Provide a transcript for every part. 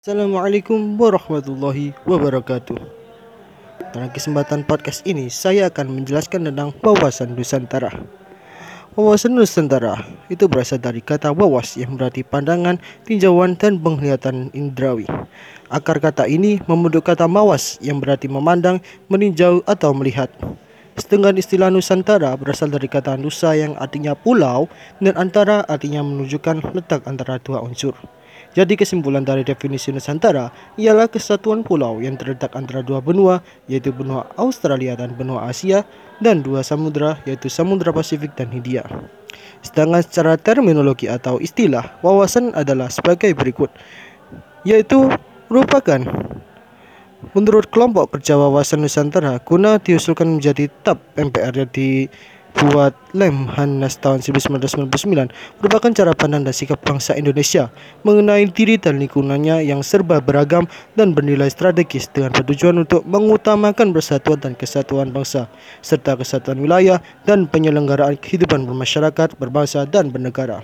Assalamualaikum warahmatullahi wabarakatuh. Dalam kesempatan podcast ini, saya akan menjelaskan tentang wawasan Nusantara. Wawasan Nusantara itu berasal dari kata wawas yang berarti pandangan, tinjauan, dan penglihatan indrawi. Akar kata ini membentuk kata mawas yang berarti memandang, meninjau, atau melihat. Setengah istilah Nusantara berasal dari kata Nusa yang artinya pulau dan antara artinya menunjukkan letak antara dua unsur. Jadi kesimpulan dari definisi Nusantara ialah kesatuan pulau yang terletak antara dua benua yaitu benua Australia dan benua Asia dan dua samudra yaitu Samudra Pasifik dan Hindia. Sedangkan secara terminologi atau istilah, wawasan adalah sebagai berikut, yaitu merupakan menurut kelompok kerja wawasan Nusantara guna diusulkan menjadi TAP MPR yang di buat Lemhanas tahun 1999 merupakan cara pandang dan sikap bangsa Indonesia mengenai diri dan lingkungannya yang serba beragam dan bernilai strategis dengan bertujuan untuk mengutamakan persatuan dan kesatuan bangsa serta kesatuan wilayah dan penyelenggaraan kehidupan bermasyarakat, berbangsa dan bernegara.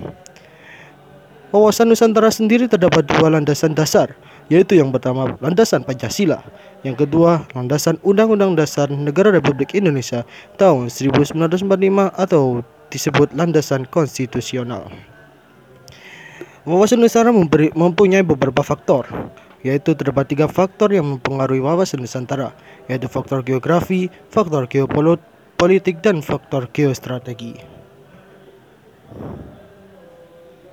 Wawasan Nusantara sendiri terdapat dua landasan dasar, yaitu yang pertama landasan Pancasila, yang kedua landasan Undang-Undang Dasar Negara Republik Indonesia tahun 1945 atau disebut landasan konstitusional. Wawasan Nusantara mempunyai beberapa faktor, yaitu terdapat tiga faktor yang mempengaruhi wawasan Nusantara, yaitu faktor geografi, faktor geopolitik, dan faktor geostrategi.